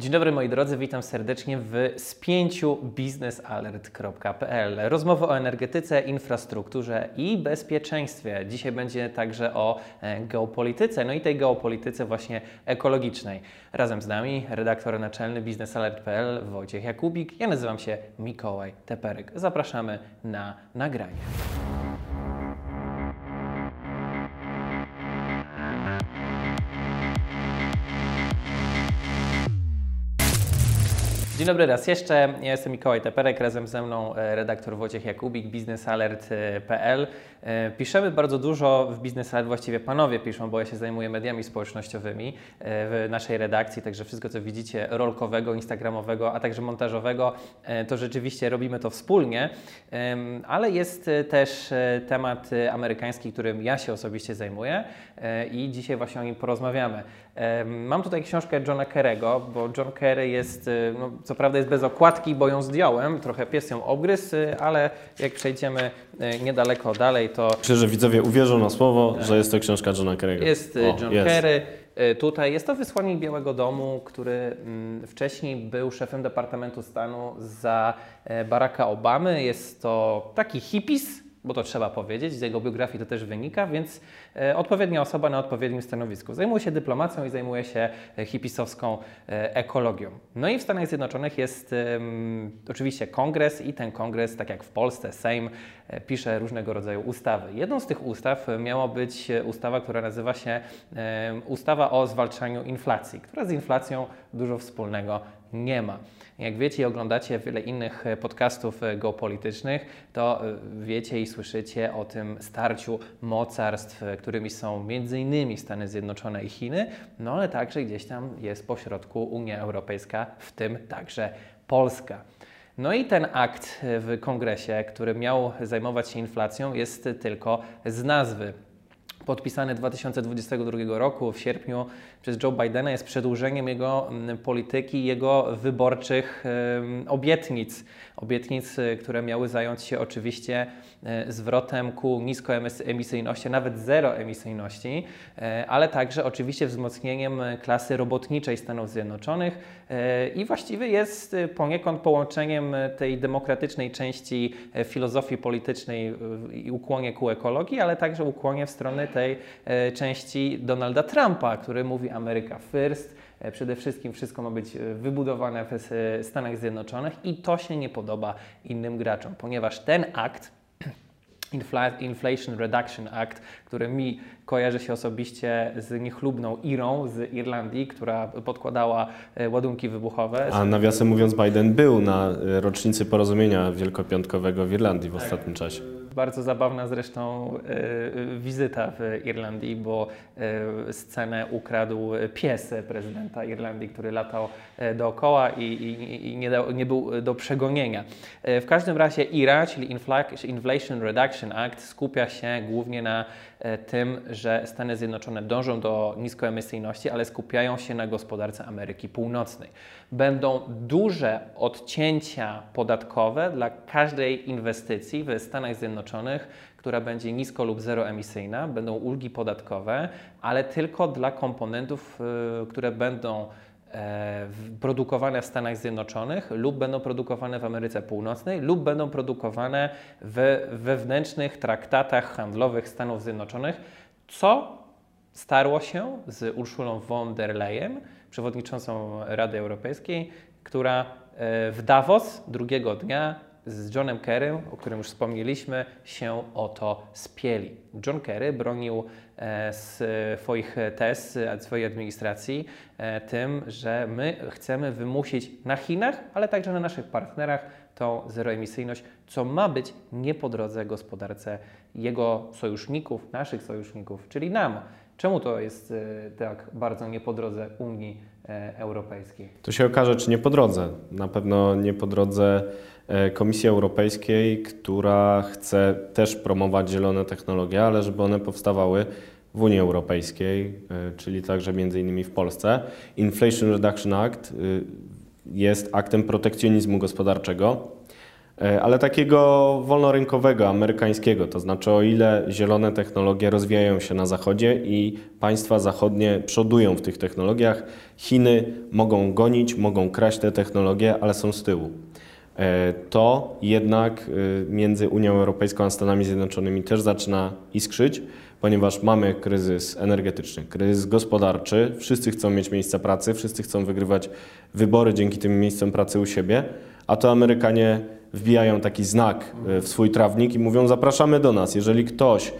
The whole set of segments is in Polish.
Dzień dobry moi drodzy, witam serdecznie w spięciu biznesalert.pl. Rozmowy o energetyce, infrastrukturze i bezpieczeństwie. Dzisiaj będzie także o e, geopolityce, no i tej geopolityce właśnie ekologicznej. Razem z nami redaktor naczelny biznesalert.pl Wojciech Jakubik. Ja nazywam się Mikołaj Teperek. Zapraszamy na nagranie. Dzień dobry raz jeszcze. Ja jestem Mikołaj Teperek, razem ze mną e, redaktor Wojciech Jakubik, biznesalert.pl. E, piszemy bardzo dużo w Business Alert, właściwie panowie piszą, bo ja się zajmuję mediami społecznościowymi e, w naszej redakcji, także wszystko co widzicie rolkowego, instagramowego, a także montażowego, to rzeczywiście robimy to wspólnie, ale jest też temat amerykański, którym ja się osobiście zajmuję i dzisiaj właśnie o nim porozmawiamy. Mam tutaj książkę Johna Kerry'ego, bo John Kerry jest, no, co prawda jest bez okładki, bo ją zdjąłem, trochę pies ją obgryzł, ale jak przejdziemy niedaleko dalej, to... Myślę, że widzowie uwierzą na słowo, że jest to książka Johna Kerry'ego. Jest o, John jest. Kerry. Tutaj jest to wysłannik Białego Domu, który mm, wcześniej był szefem Departamentu Stanu za e, Baracka Obamy. Jest to taki hipis, bo to trzeba powiedzieć, z jego biografii to też wynika, więc e, odpowiednia osoba na odpowiednim stanowisku. Zajmuje się dyplomacją i zajmuje się e, hipisowską e, ekologią. No i w Stanach Zjednoczonych jest oczywiście kongres i ten kongres, tak jak w Polsce, Sejm, pisze różnego rodzaju ustawy. Jedną z tych ustaw miała być ustawa, która nazywa się ustawa o zwalczaniu inflacji, która z inflacją dużo wspólnego nie ma. Jak wiecie i oglądacie wiele innych e, podcastów e, geopolitycznych, to e, wiecie i słyszycie o tym starciu mocarstw, którymi są m.in. Stany Zjednoczone i Chiny, no ale także gdzieś tam jest pośrodku Unia Europejska, w tym także Polska. No i ten akt w kongresie, który miał zajmować się inflacją, jest tylko z nazwy podpisany 2022 roku w sierpniu przez Joe Bidena jest przedłużeniem jego mm, polityki, jego wyborczych obietnic. Obietnic, które miały zająć się oczywiście y, zwrotem ku niskoemisyjności, nawet zeroemisyjności, y, ale także oczywiście wzmocnieniem klasy robotniczej Stanów Zjednoczonych i właściwie jest poniekąd połączeniem tej demokratycznej części filozofii politycznej i ukłonie ku ekologii, ale także ukłonie w stronę tej części Donalda Trumpa, który mówi Ameryka First. E, przede wszystkim wszystko ma być e, wybudowane w e, Stanach Zjednoczonych i to się nie podoba innym graczom, ponieważ ten akt, Inflation Reduction Act, który mi kojarzy się osobiście z niechlubną Irą z Irlandii, która podkładała ładunki wybuchowe. A nawiasem mówiąc, Biden był na rocznicy porozumienia wielkopiątkowego w Irlandii w tak. ostatnim czasie. Bardzo zabawna zresztą e, wizyta w Irlandii, bo e, scenę ukradł pies prezydenta Irlandii, który latał e, dookoła i, nie, nie, był do przegonienia. W każdym razie IRA, czyli Inflation Reduction Act, skupia się głównie na tym, że Stany Zjednoczone dążą do niskoemisyjności, ale skupiają się na gospodarce Ameryki Północnej. Będą duże odcięcia podatkowe dla każdej inwestycji w Stanach Zjednoczonych, która będzie nisko lub zeroemisyjna. Będą ulgi podatkowe, ale tylko dla komponentów, y, które będą e, produkowane w Stanach Zjednoczonych lub będą produkowane w Ameryce Północnej lub będą produkowane w wewnętrznych traktatach handlowych Stanów Zjednoczonych, co starło się z Urszulą von der Leyen, przewodniczącą Rady Europejskiej, która e, w Davos drugiego dnia z Johnem Kerrym, o którym już wspomnieliśmy, się o to spieli. John Kerry bronił e, swoich tez, swojej administracji e, tym, że my chcemy wymusić na Chinach, ale także na naszych partnerach tą zeroemisyjność, co ma być nie po drodze gospodarce jego sojuszników, naszych sojuszników, czyli nam. Czemu to jest e, tak bardzo nie po drodze Unii Europejskiej? To się okaże, czy nie po drodze. Na pewno nie po drodze E, Komisji Europejskiej, która chce też promować zielone technologie, ale żeby one powstawały w Unii Europejskiej, e, czyli także między innymi w Polsce. Inflation Reduction Act e, jest aktem protekcjonizmu gospodarczego. E, ale takiego wolnorynkowego, amerykańskiego. To znaczy, o ile zielone technologie rozwijają się na zachodzie i państwa zachodnie przodują w tych technologiach, Chiny mogą gonić, mogą kraść te technologie, ale są z tyłu. E, to jednak między Unią Europejską a Stanami Zjednoczonymi też zaczyna iskrzyć ponieważ mamy kryzys energetyczny, kryzys gospodarczy, wszyscy chcą mieć miejsca pracy, wszyscy chcą wygrywać wybory dzięki tym miejscom pracy u siebie, a to Amerykanie wbijają taki znak e, w swój trawnik i mówią: Zapraszamy do nas. Jeżeli ktoś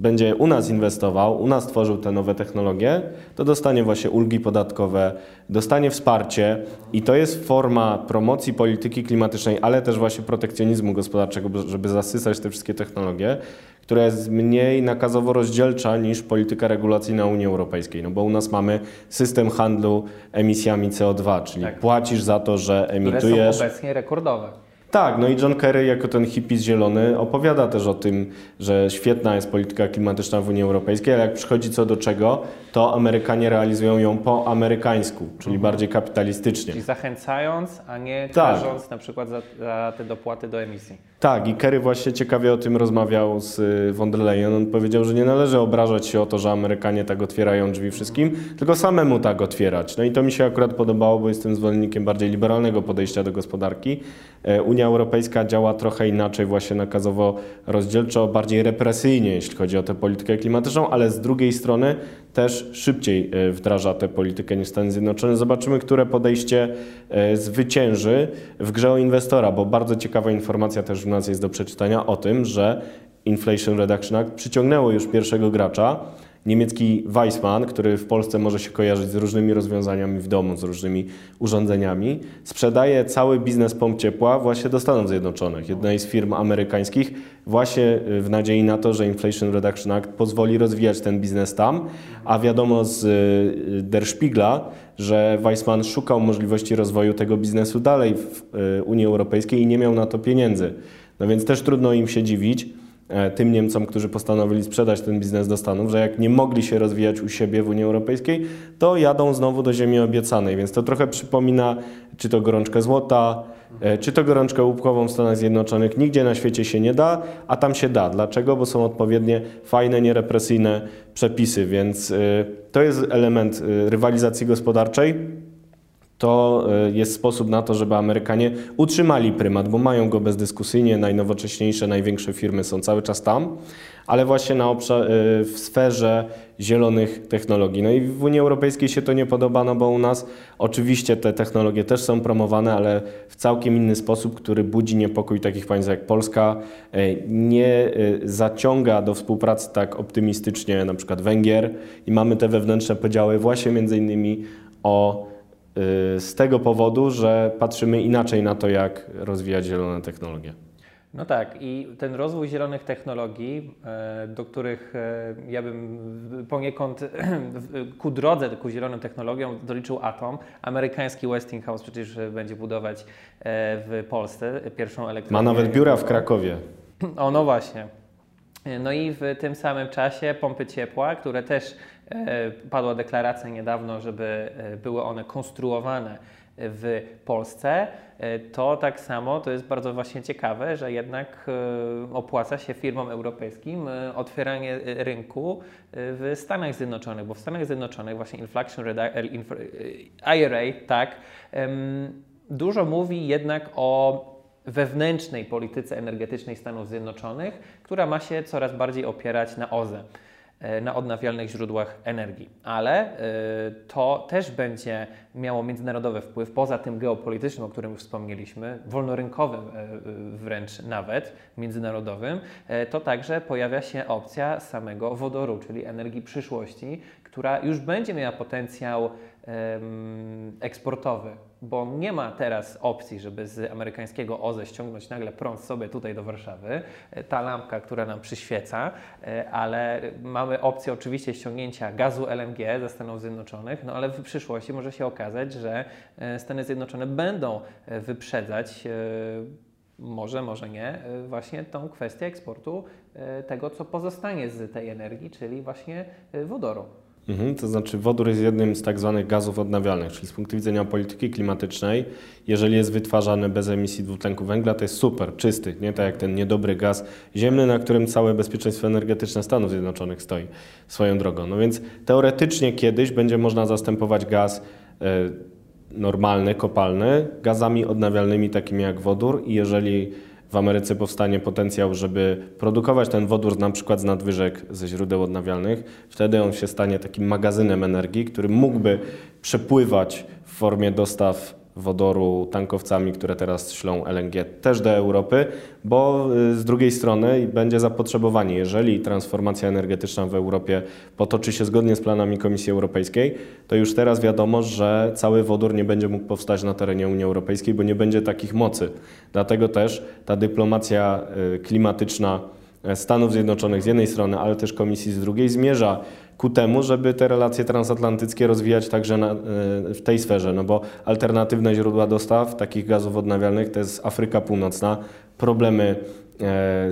będzie u nas inwestował, u nas tworzył te nowe technologie, to dostanie właśnie ulgi podatkowe, dostanie wsparcie i to jest forma promocji polityki klimatycznej, ale też właśnie protekcjonizmu gospodarczego, żeby zasysać te wszystkie technologie, która jest mniej nakazowo rozdzielcza niż polityka regulacyjna Unii Europejskiej, no bo u nas mamy system handlu emisjami CO2, czyli tak. płacisz za to, że emitujesz. Które są obecnie rekordowe. Tak, no i John Kerry jako ten hippie zielony opowiada też o tym, że świetna jest polityka klimatyczna w Unii Europejskiej, ale jak przychodzi co do czego, to Amerykanie realizują ją po amerykańsku, czyli mhm. bardziej kapitalistycznie. Czyli zachęcając, a nie tak. karząc na przykład za, za, te dopłaty do emisji. Tak, i Kerry właśnie ciekawie o tym rozmawiał z y, von der Leyen. On powiedział, że nie należy obrażać się o to, że Amerykanie tak otwierają drzwi wszystkim, tylko samemu tak otwierać. No i to mi się akurat podobało, bo jestem zwolennikiem bardziej liberalnego podejścia do gospodarki. E, Unia Europejska działa trochę inaczej, właśnie nakazowo rozdzielczo, bardziej represyjnie, jeśli chodzi o tę politykę klimatyczną, ale z drugiej strony też szybciej e, wdraża tę politykę niż Stany Zjednoczone. Zobaczymy, które podejście e, zwycięży w grze o inwestora, bo bardzo ciekawa informacja też w nas jest do przeczytania o tym, że Inflation Reduction Act przyciągnęło już pierwszego gracza, niemiecki Weissmann, który w Polsce może się kojarzyć z różnymi rozwiązaniami w domu, z różnymi urządzeniami, sprzedaje cały biznes pomp ciepła właśnie do Stanów Zjednoczonych, jednej z firm amerykańskich, właśnie w nadziei na to, że Inflation Reduction Act pozwoli rozwijać ten biznes tam, a wiadomo z y, Der Spiegla, że Weissmann szukał możliwości rozwoju tego biznesu dalej w y, Unii Europejskiej i nie miał na to pieniędzy. No więc też trudno im się dziwić, tym Niemcom, którzy postanowili sprzedać ten biznes do Stanów, że jak nie mogli się rozwijać u siebie w Unii Europejskiej, to jadą znowu do ziemi obiecanej. Więc to trochę przypomina, czy to gorączkę złota, e, czy to gorączkę łupkową w Stanach Zjednoczonych. Nigdzie na świecie się nie da, a tam się da. Dlaczego? Bo są odpowiednie, fajne, nierepresyjne przepisy. Więc e, to jest element rywalizacji gospodarczej to e, jest sposób na to, żeby Amerykanie utrzymali prymat, bo mają go bezdyskusyjnie, najnowocześniejsze, największe firmy są cały czas tam, ale właśnie na obszar, e, w sferze zielonych technologii. No i w Unii Europejskiej się to nie podoba, no bo u nas oczywiście te technologie też są promowane, ale w całkiem inny sposób, który budzi niepokój takich państw jak Polska, e, nie zaciąga do współpracy tak optymistycznie na przykład Węgier i mamy te wewnętrzne podziały właśnie między innymi o z tego powodu, że patrzymy inaczej na to, jak rozwijać zielone technologie. No tak, i ten rozwój zielonych technologii, e, do których e, ja bym poniekąd ku drodze ku zielonym technologiom doliczył Atom. Amerykański Westinghouse przecież będzie budować e, w Polsce pierwszą elektrownię. Ma nawet biura w Krakowie. O, no właśnie. No i w tym samym czasie pompy ciepła, które też E, padła deklaracja niedawno, żeby e, były one konstruowane w Polsce, e, to tak samo to jest bardzo właśnie ciekawe, że jednak opłaca się firmom europejskim otwieranie rynku w Stanach Zjednoczonych, bo w Stanach Zjednoczonych właśnie Inflation IRA, tak, dużo mówi jednak o wewnętrznej polityce energetycznej Stanów Zjednoczonych, która ma się coraz bardziej opierać na OZE. E, na odnawialnych źródłach energii. Ale e, to też będzie miało międzynarodowy wpływ, poza tym geopolitycznym, o którym wspomnieliśmy, wolnorynkowym e, wręcz nawet, międzynarodowym, to także pojawia się opcja samego wodoru, czyli energii przyszłości, która już będzie miała potencjał eksportowy, bo nie ma teraz opcji, żeby z amerykańskiego OZE ściągnąć nagle prąd sobie tutaj do Warszawy, e, ta lampka, która nam przyświeca, e, ale mamy opcję oczywiście ściągnięcia gazu LNG ze Stanów Zjednoczonych, no ale w przyszłości może się okazać, że e, Stany Zjednoczone będą wyprzedzać może, może nie, właśnie tą kwestię eksportu tego, co pozostanie z tej energii, czyli właśnie wodoru. Mhm, to znaczy wodór jest jednym z tak zwanych gazów odnawialnych, czyli z punktu widzenia polityki klimatycznej, jeżeli jest wytwarzany bez emisji dwutlenku węgla, to jest super, czysty, nie tak jak ten niedobry gaz ziemny, na którym całe bezpieczeństwo energetyczne Stanów Zjednoczonych stoi swoją drogą. No więc teoretycznie kiedyś będzie można zastępować gaz e, normalny, kopalny, gazami odnawialnymi takimi jak wodór i jeżeli w Ameryce powstanie potencjał, żeby produkować ten wodór na przykład z nadwyżek ze źródeł odnawialnych, wtedy on się stanie takim magazynem energii, który mógłby przepływać w formie dostaw wodoru tankowcami, które teraz ślą LNG też do Europy, bo y, z drugiej strony będzie zapotrzebowanie. Jeżeli transformacja energetyczna w Europie potoczy się zgodnie z planami Komisji Europejskiej, to już teraz wiadomo, że cały wodór nie będzie mógł powstać na terenie Unii Europejskiej, bo nie będzie takich mocy. Dlatego też ta dyplomacja y, klimatyczna Stanów Zjednoczonych z jednej strony, ale też Komisji z drugiej zmierza ku temu, żeby te relacje transatlantyckie rozwijać także na, e, w tej sferze, no bo alternatywne źródła dostaw takich gazów odnawialnych to jest Afryka Północna, problemy e,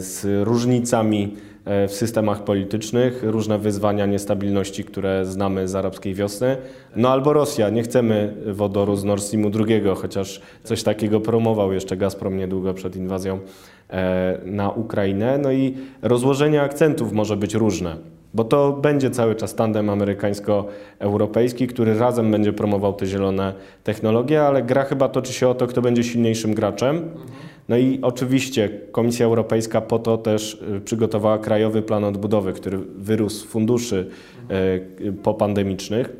z różnicami e, w systemach politycznych, różne wyzwania niestabilności, które znamy z arabskiej wiosny. No albo Rosja, nie chcemy wodoru z Nord Streamu II, chociaż coś takiego promował jeszcze Gazprom niedługo przed inwazją na Ukrainę. No i rozłożenie akcentów może być różne. Bo to będzie cały czas tandem amerykańsko-europejski, który razem będzie promował te zielone technologie, ale gra chyba toczy się o to, kto będzie silniejszym graczem. No i oczywiście Komisja Europejska po to też y, przygotowała Krajowy Plan Odbudowy, który wyrósł z funduszy y, popandemicznych,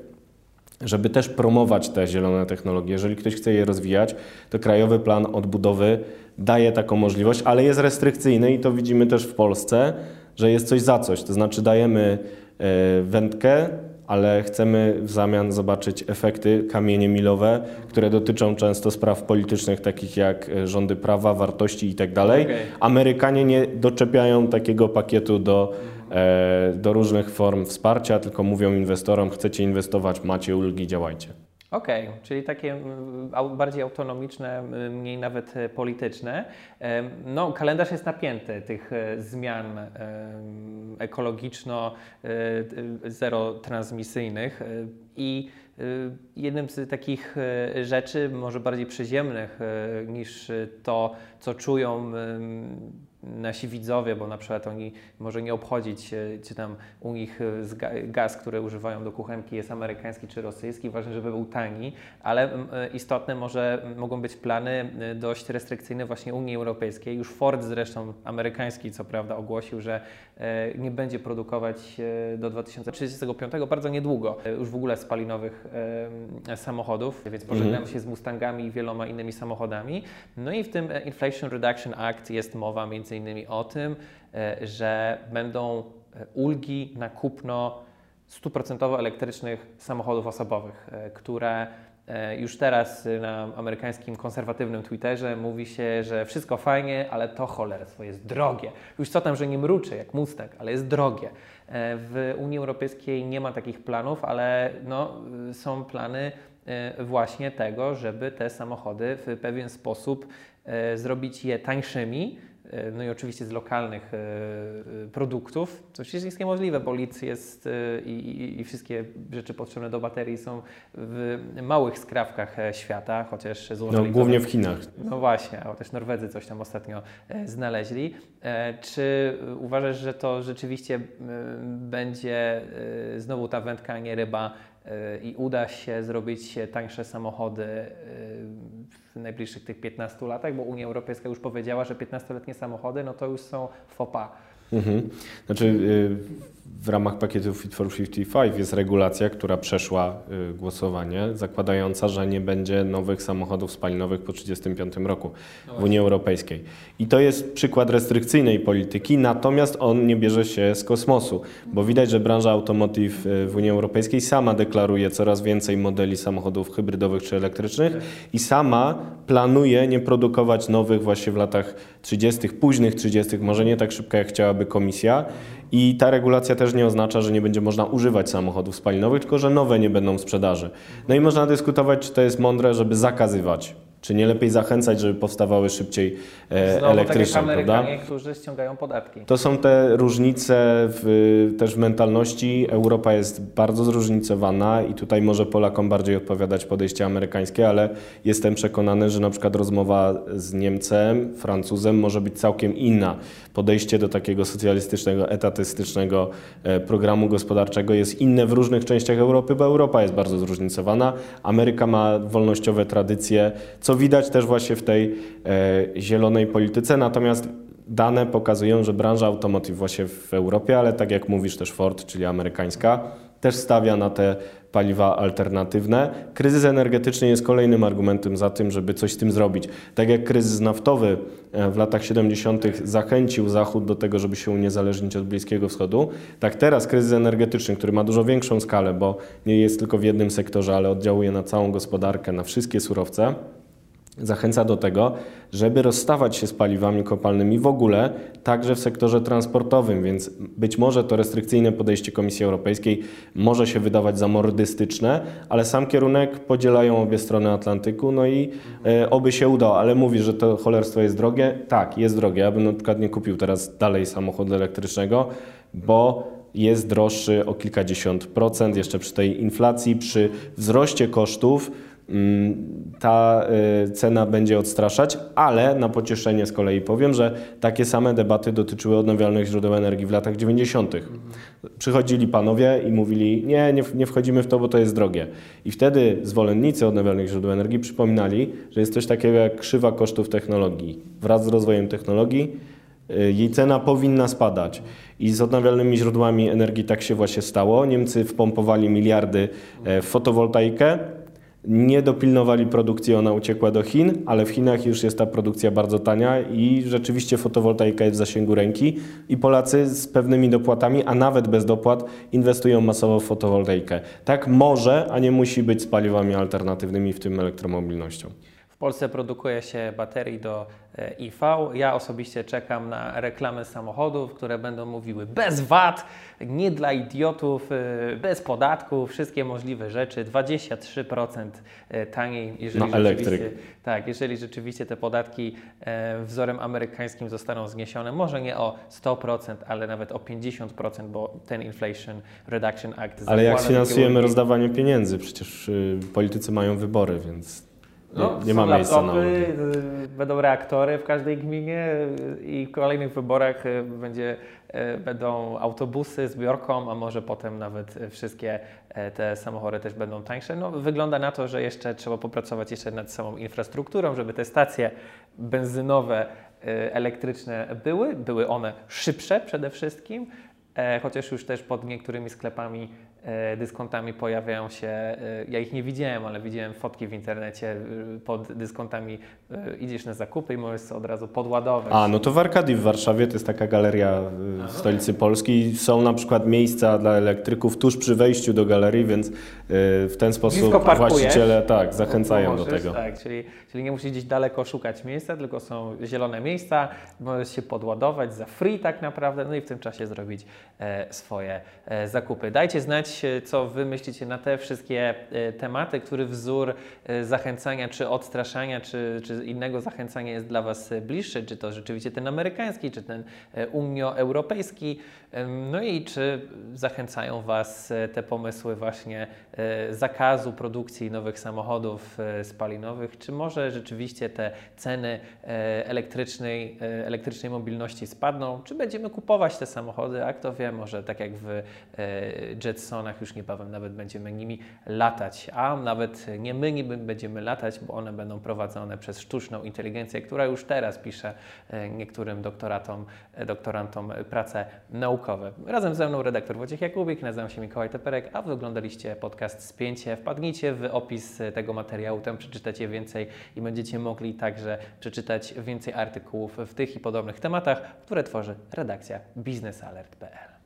żeby też promować te zielone technologie. Jeżeli ktoś chce je rozwijać, to Krajowy Plan Odbudowy daje taką możliwość, ale jest restrykcyjny i to widzimy też w Polsce że jest coś za coś. To znaczy dajemy e, wędkę, ale chcemy w zamian zobaczyć efekty, kamienie milowe, które dotyczą często spraw politycznych, takich jak e, rządy prawa, wartości itd. Tak okay. Amerykanie nie doczepiają takiego pakietu do, e, do różnych form wsparcia, tylko mówią inwestorom, chcecie inwestować, macie ulgi, działajcie. Okej, okay, czyli takie mm, bardziej autonomiczne, mniej nawet e, polityczne. No, kalendarz jest napięty tych e, zmian ekologiczno-zerotransmisyjnych e, i jednym z takich rzeczy, może bardziej przyziemnych niż to, co czują nasi widzowie, bo na przykład oni może nie obchodzić, czy tam u nich e, gaz, który używają do kuchenki jest amerykański czy rosyjski, ważne, żeby był tani, ale e, istotne może mogą być plany e, dość restrykcyjne właśnie Unii Europejskiej. Już Ford zresztą amerykański co prawda ogłosił, że nie będzie produkować do 2035, bardzo niedługo, już w ogóle spalinowych samochodów, więc pożegnamy mhm. się z Mustangami i wieloma innymi samochodami. No i w tym Inflation Reduction Act jest mowa między innymi o tym, e, że będą e, ulgi na kupno stuprocentowo elektrycznych samochodów osobowych, e, które już teraz na amerykańskim konserwatywnym Twitterze mówi się, że wszystko fajnie, ale to cholerstwo jest drogie. Już co tam, że nie mruczy jak Mustang, ale jest drogie. W Unii Europejskiej nie ma takich planów, ale no, są plany właśnie tego, żeby te samochody w pewien sposób zrobić je tańszymi, no i oczywiście z lokalnych e, e, produktów, co przecież jest niemożliwe, bo litz jest i, i, i, wszystkie rzeczy potrzebne do baterii są w małych skrawkach świata, chociaż złożone. No, głównie w Chinach. No właśnie, a też Norwedzy coś tam ostatnio znaleźli. Czy uważasz, że to rzeczywiście będzie znowu ta wędka, a nie ryba i uda się zrobić tańsze samochody w najbliższych tych 15 latach, bo Unia Europejska już powiedziała, że 15-letnie samochody no to już są FOPA. Mhm. Znaczy, y, w ramach pakietu Fit for 55 jest regulacja, która przeszła y, głosowanie, zakładająca, że nie będzie nowych samochodów spalinowych po 1935 roku w Unii Europejskiej. I to jest przykład restrykcyjnej polityki, natomiast on nie bierze się z kosmosu, bo widać, że branża automotive y, w Unii Europejskiej sama deklaruje coraz więcej modeli samochodów hybrydowych czy elektrycznych i sama planuje nie produkować nowych właśnie w latach 30., późnych 30., może nie tak szybko jak chciałaby komisja. I ta regulacja też nie oznacza, że nie będzie można używać samochodów spalinowych, tylko że nowe nie będą w sprzedaży. No i można dyskutować, czy to jest mądre, żeby zakazywać Czy nie lepiej zachęcać, żeby powstawały szybciej e, Znowu elektryczne, tak prawda? Którzy ściągają podatki. To są te różnice w, też w mentalności. Europa jest bardzo zróżnicowana i tutaj może Polakom bardziej odpowiadać podejście amerykańskie, ale jestem przekonany, że na przykład rozmowa z Niemcem, Francuzem może być całkiem inna. Podejście do takiego socjalistycznego, etatystycznego e, programu gospodarczego jest inne w różnych częściach Europy, bo Europa jest bardzo zróżnicowana. Ameryka ma wolnościowe tradycje, co widać też właśnie w tej e, zielonej polityce. Natomiast dane pokazują, że branża automotive właśnie w Europie, ale tak jak mówisz też Ford, czyli amerykańska, też stawia na te paliwa alternatywne. Kryzys energetyczny jest kolejnym argumentem za tym, żeby coś z tym zrobić. Tak jak kryzys naftowy e, w latach 70. zachęcił Zachód do tego, żeby się uniezależnić od Bliskiego Wschodu, tak teraz kryzys energetyczny, który ma dużo większą skalę, bo nie jest tylko w jednym sektorze, ale oddziałuje na całą gospodarkę, na wszystkie surowce, zachęca do tego, żeby rozstawać się z paliwami kopalnymi w ogóle, także w sektorze transportowym, więc być może to restrykcyjne podejście Komisji Europejskiej może się wydawać za mordystyczne, ale sam kierunek podzielają obie strony Atlantyku, no i e, oby się udało, ale mówi, że to cholerstwo jest drogie. Tak, jest drogie. Ja bym na przykład nie kupił teraz dalej samochodu elektrycznego, bo jest droższy o kilkadziesiąt procent, jeszcze przy tej inflacji, przy wzroście kosztów, ta y, cena będzie odstraszać, ale na pocieszenie z kolei powiem, że takie same debaty dotyczyły odnawialnych źródeł energii w latach 90. Przychodzili panowie i mówili: Nie, nie, nie wchodzimy w to, bo to jest drogie. I wtedy zwolennicy odnawialnych źródeł energii przypominali, że jest coś takiego jak krzywa kosztów technologii. Wraz z rozwojem technologii y, jej cena powinna spadać. I z odnawialnymi źródłami energii tak się właśnie stało. Niemcy wpompowali miliardy e, w fotowoltaikę, nie dopilnowali produkcji, ona uciekła do Chin, ale w Chinach już jest ta produkcja bardzo tania i rzeczywiście fotowoltaika jest w zasięgu ręki i Polacy z pewnymi dopłatami, a nawet bez dopłat inwestują masowo w fotowoltaikę. Tak może, a nie musi być z paliwami alternatywnymi, w tym elektromobilnością. W Polsce produkuje się baterii do IV. Ja osobiście czekam na reklamy samochodów, które będą mówiły bez VAT, nie dla idiotów, y, bez podatków, wszystkie możliwe rzeczy, 23% y, taniej, jeżeli na rzeczywiście, tak, jeżeli rzeczywiście te podatki e, wzorem amerykańskim zostaną zniesione, może nie o 100%, ale nawet o 50%, bo ten Inflation Reduction Act Ale jak finansujemy rozdawanie pieniędzy? Przecież y, politycy mają wybory, więc no, nie ma miejsca na y, Będą reaktory w każdej gminie i w kolejnych wyborach y, będzie, y, będą autobusy z biorką, a może potem nawet wszystkie te samochody też będą tańsze. No, wygląda na to, że jeszcze trzeba popracować jeszcze nad samą infrastrukturą, żeby te stacje benzynowe, elektryczne były. Były one szybsze przede wszystkim, e, chociaż już też pod niektórymi sklepami E, dyskontami pojawiają się, e, ja ich nie widziałem, ale widziałem fotki w internecie e, pod dyskontami, idziesz na zakupy i możesz od razu podładować. A, no to w Arkadii w Warszawie, to jest taka galeria w stolicy Polski, są na przykład miejsca dla elektryków tuż przy wejściu do galerii, więc w ten sposób właściciele tak, zachęcają możesz, do tego. Tak, czyli, czyli nie musisz gdzieś daleko szukać miejsca, tylko są zielone miejsca, możesz się podładować za free tak naprawdę, no i w tym czasie zrobić swoje zakupy. Dajcie znać, co Wy myślicie na te wszystkie e, tematy, który wzór e, zachęcania, czy odstraszania, czy, czy innego zachęcania jest dla Was bliższy, czy to rzeczywiście ten amerykański, czy ten e, unioeuropejski, no i czy zachęcają Was te pomysły właśnie zakazu produkcji nowych samochodów spalinowych, czy może rzeczywiście te ceny elektrycznej, elektrycznej mobilności spadną, czy będziemy kupować te samochody, a kto wie, może tak jak w Już niebawem nawet będziemy nimi latać, a nawet nie my nie będziemy latać, bo one będą prowadzone przez sztuczną inteligencję, która już teraz pisze e, niektórym doktoratom, e, doktorantom prace naukowe. Razem ze mną redaktor Wojciech Jakubik, nazywam się Mikołaj Teperek, a Wy oglądaliście podcast Spięcie. Wpadnijcie w opis tego materiału, tam przeczytacie więcej i będziecie mogli także przeczytać więcej artykułów w tych i podobnych tematach, które tworzy redakcja biznesalert.pl.